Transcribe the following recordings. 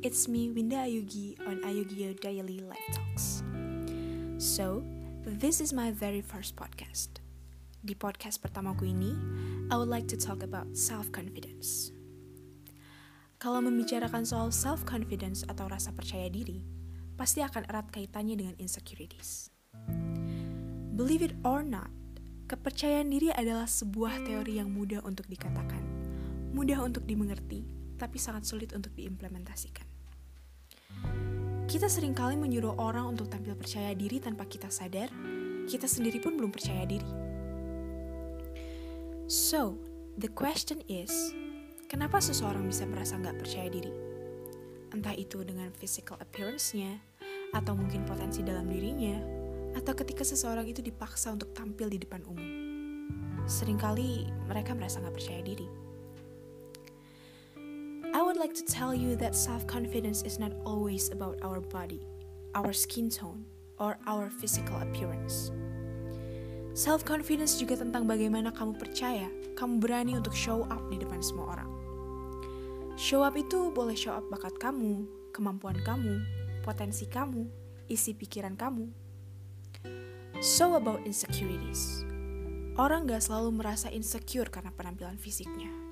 it's me Winda Ayugi on Ayugio Daily Life Talks. So, this is my very first podcast. Di podcast pertamaku ini, I would like to talk about self-confidence. Kalau membicarakan soal self-confidence atau rasa percaya diri, pasti akan erat kaitannya dengan insecurities. Believe it or not, kepercayaan diri adalah sebuah teori yang mudah untuk dikatakan, mudah untuk dimengerti, tapi sangat sulit untuk diimplementasikan. Kita sering kali menyuruh orang untuk tampil percaya diri tanpa kita sadar, kita sendiri pun belum percaya diri. So, the question is, kenapa seseorang bisa merasa nggak percaya diri? Entah itu dengan physical appearance-nya, atau mungkin potensi dalam dirinya, atau ketika seseorang itu dipaksa untuk tampil di depan umum. Seringkali mereka merasa nggak percaya diri. Would like to tell you that self confidence is not always about our body, our skin tone, or our physical appearance. Self confidence juga tentang bagaimana kamu percaya, kamu berani untuk show up di depan semua orang. Show up itu boleh show up bakat kamu, kemampuan kamu, potensi kamu, isi pikiran kamu. So about insecurities. Orang gak selalu merasa insecure karena penampilan fisiknya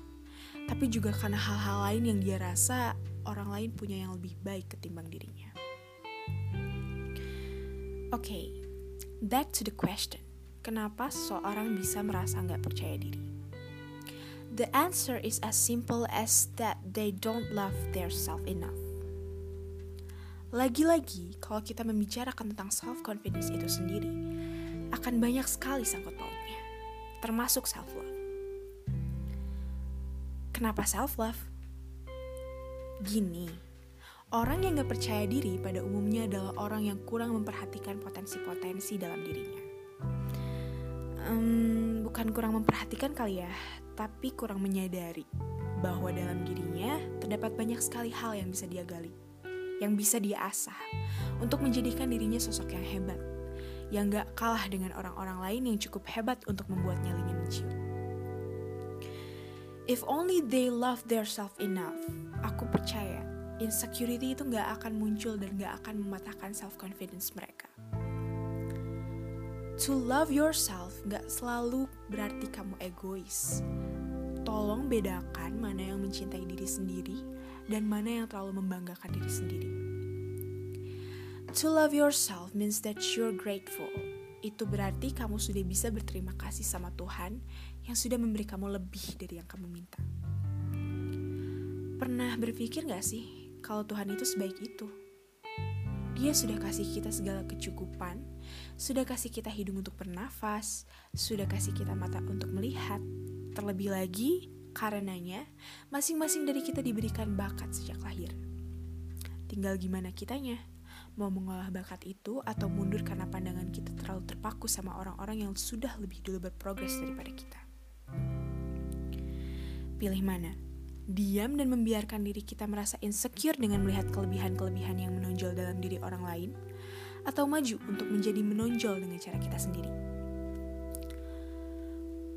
tapi juga karena hal-hal lain yang dia rasa orang lain punya yang lebih baik ketimbang dirinya. Oke, okay, back to the question. Kenapa seseorang bisa merasa nggak percaya diri? The answer is as simple as that they don't love their self enough. Lagi-lagi, kalau kita membicarakan tentang self-confidence itu sendiri, akan banyak sekali sangkut pautnya, termasuk self-love. Kenapa self-love? Gini, orang yang gak percaya diri pada umumnya adalah orang yang kurang memperhatikan potensi-potensi dalam dirinya. Um, bukan kurang memperhatikan kali ya, tapi kurang menyadari bahwa dalam dirinya terdapat banyak sekali hal yang bisa dia gali, yang bisa dia asah, untuk menjadikan dirinya sosok yang hebat, yang gak kalah dengan orang-orang lain yang cukup hebat untuk membuat nyalinya mencium. If only they love their self enough, aku percaya insecurity itu gak akan muncul dan gak akan mematahkan self confidence mereka. To love yourself gak selalu berarti kamu egois. Tolong bedakan mana yang mencintai diri sendiri dan mana yang terlalu membanggakan diri sendiri. To love yourself means that you're grateful. Itu berarti kamu sudah bisa berterima kasih sama Tuhan yang sudah memberi kamu lebih dari yang kamu minta. Pernah berpikir gak sih kalau Tuhan itu sebaik itu? Dia sudah kasih kita segala kecukupan, sudah kasih kita hidung untuk bernafas, sudah kasih kita mata untuk melihat. Terlebih lagi, karenanya masing-masing dari kita diberikan bakat sejak lahir. Tinggal gimana kitanya, mau mengolah bakat itu atau mundur karena pandangan kita terlalu terpaku sama orang-orang yang sudah lebih dulu berprogres daripada kita. Pilih mana? Diam dan membiarkan diri kita merasa insecure dengan melihat kelebihan-kelebihan yang menonjol dalam diri orang lain, atau maju untuk menjadi menonjol dengan cara kita sendiri.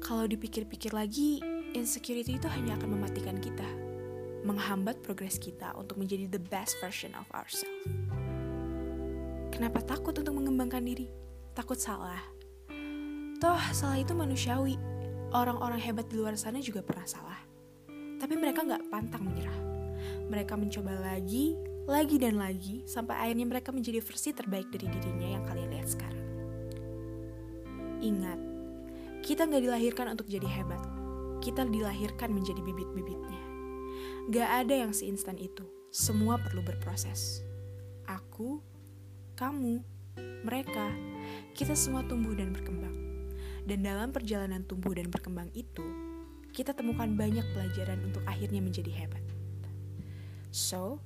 Kalau dipikir-pikir lagi, insecurity itu hanya akan mematikan kita, menghambat progres kita untuk menjadi the best version of ourselves. Kenapa takut untuk mengembangkan diri? Takut salah. Toh, salah itu manusiawi. Orang-orang hebat di luar sana juga pernah salah. Tapi mereka nggak pantang menyerah. Mereka mencoba lagi, lagi dan lagi, sampai akhirnya mereka menjadi versi terbaik dari dirinya yang kalian lihat sekarang. Ingat, kita nggak dilahirkan untuk jadi hebat. Kita dilahirkan menjadi bibit-bibitnya. Gak ada yang seinstan itu. Semua perlu berproses. Aku, kamu, mereka, kita semua tumbuh dan berkembang. Dan dalam perjalanan tumbuh dan berkembang itu, kita temukan banyak pelajaran untuk akhirnya menjadi hebat. So,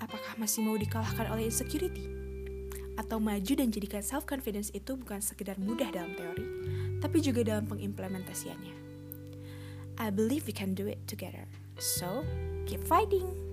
apakah masih mau dikalahkan oleh insecurity? Atau maju dan jadikan self-confidence itu bukan sekedar mudah dalam teori, tapi juga dalam pengimplementasiannya. I believe we can do it together. So, keep fighting!